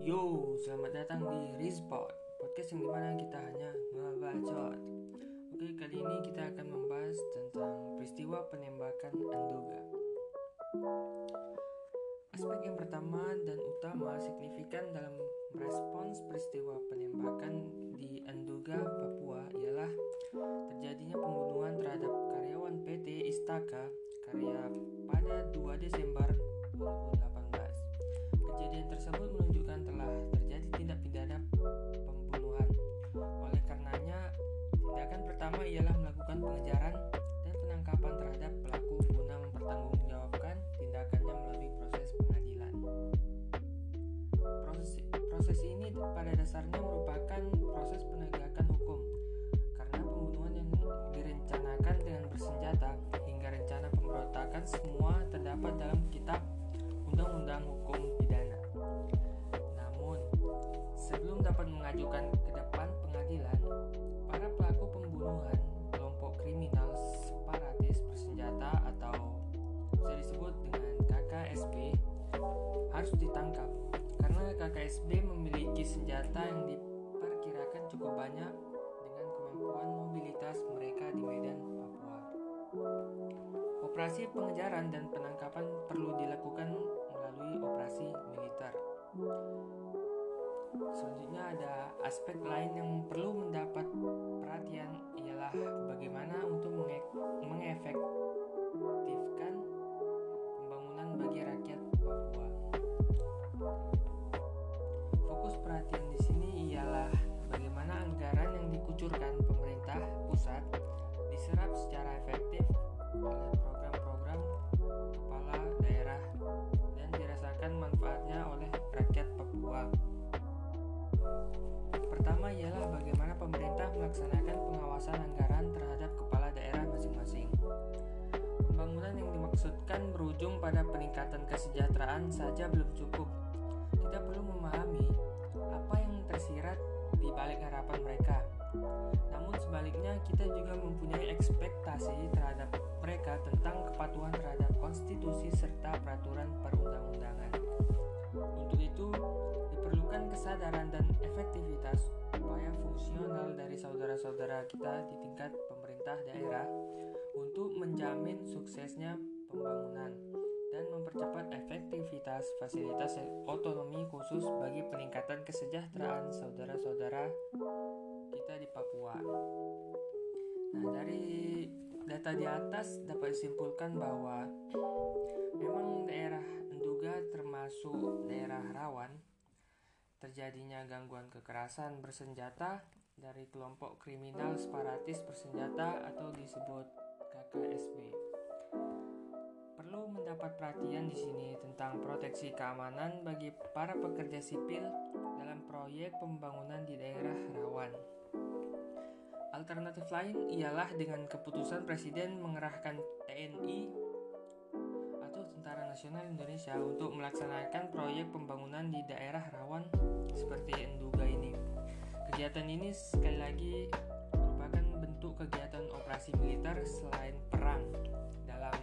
Yo, selamat datang di Rizpod Podcast yang di mana kita hanya ngebacot Oke, kali ini kita akan membahas tentang peristiwa penembakan Anduga Aspek yang pertama dan utama signifikan dalam merespons peristiwa penembakan di Anduga, Papua ialah terjadinya pembunuhan terhadap karyawan PT Istaka Karya pada 2 Desember 2018. Proses ini pada dasarnya merupakan proses penegakan hukum karena pembunuhan yang direncanakan dengan bersenjata hingga rencana pemberontakan semua terdapat dalam kitab Undang-Undang Hukum Pidana. Namun, sebelum dapat mengajukan ke depan pengadilan, para pelaku pembunuhan kelompok kriminal separatis bersenjata atau bisa disebut dengan KKSB harus ditangkap karena KKSB memiliki senjata yang diperkirakan cukup banyak dengan kemampuan mobilitas mereka di medan Papua. Operasi pengejaran dan penangkapan perlu dilakukan melalui operasi militer. Selanjutnya ada aspek lain yang perlu mendapat perhatian ialah bagaimana untuk menge- mengefektifkan dirasakan manfaatnya oleh rakyat Papua. Pertama ialah bagaimana pemerintah melaksanakan pengawasan anggaran terhadap kepala daerah masing-masing. Pembangunan yang dimaksudkan berujung pada peningkatan kesejahteraan saja belum cukup. Kita perlu memahami apa yang tersirat di balik harapan mereka. Namun sebaliknya kita juga mempunyai ekspektasi terhadap mereka tentang kepatuhan terhadap konstitusi serta peraturan perundang-undangan. Untuk itu, diperlukan kesadaran dan efektivitas upaya fungsional dari saudara-saudara kita di tingkat pemerintah daerah untuk menjamin suksesnya pembangunan dan mempercepat efektivitas fasilitas otonomi khusus bagi peningkatan kesejahteraan saudara-saudara kita di Papua. Nah, dari data di atas dapat disimpulkan bahwa memang daerah Enduga termasuk terjadinya gangguan kekerasan bersenjata dari kelompok kriminal separatis bersenjata atau disebut KKSB. Perlu mendapat perhatian di sini tentang proteksi keamanan bagi para pekerja sipil dalam proyek pembangunan di daerah rawan. Alternatif lain ialah dengan keputusan Presiden mengerahkan TNI Nasional Indonesia untuk melaksanakan proyek pembangunan di daerah rawan seperti Enduga ini. Kegiatan ini sekali lagi merupakan bentuk kegiatan operasi militer selain perang dalam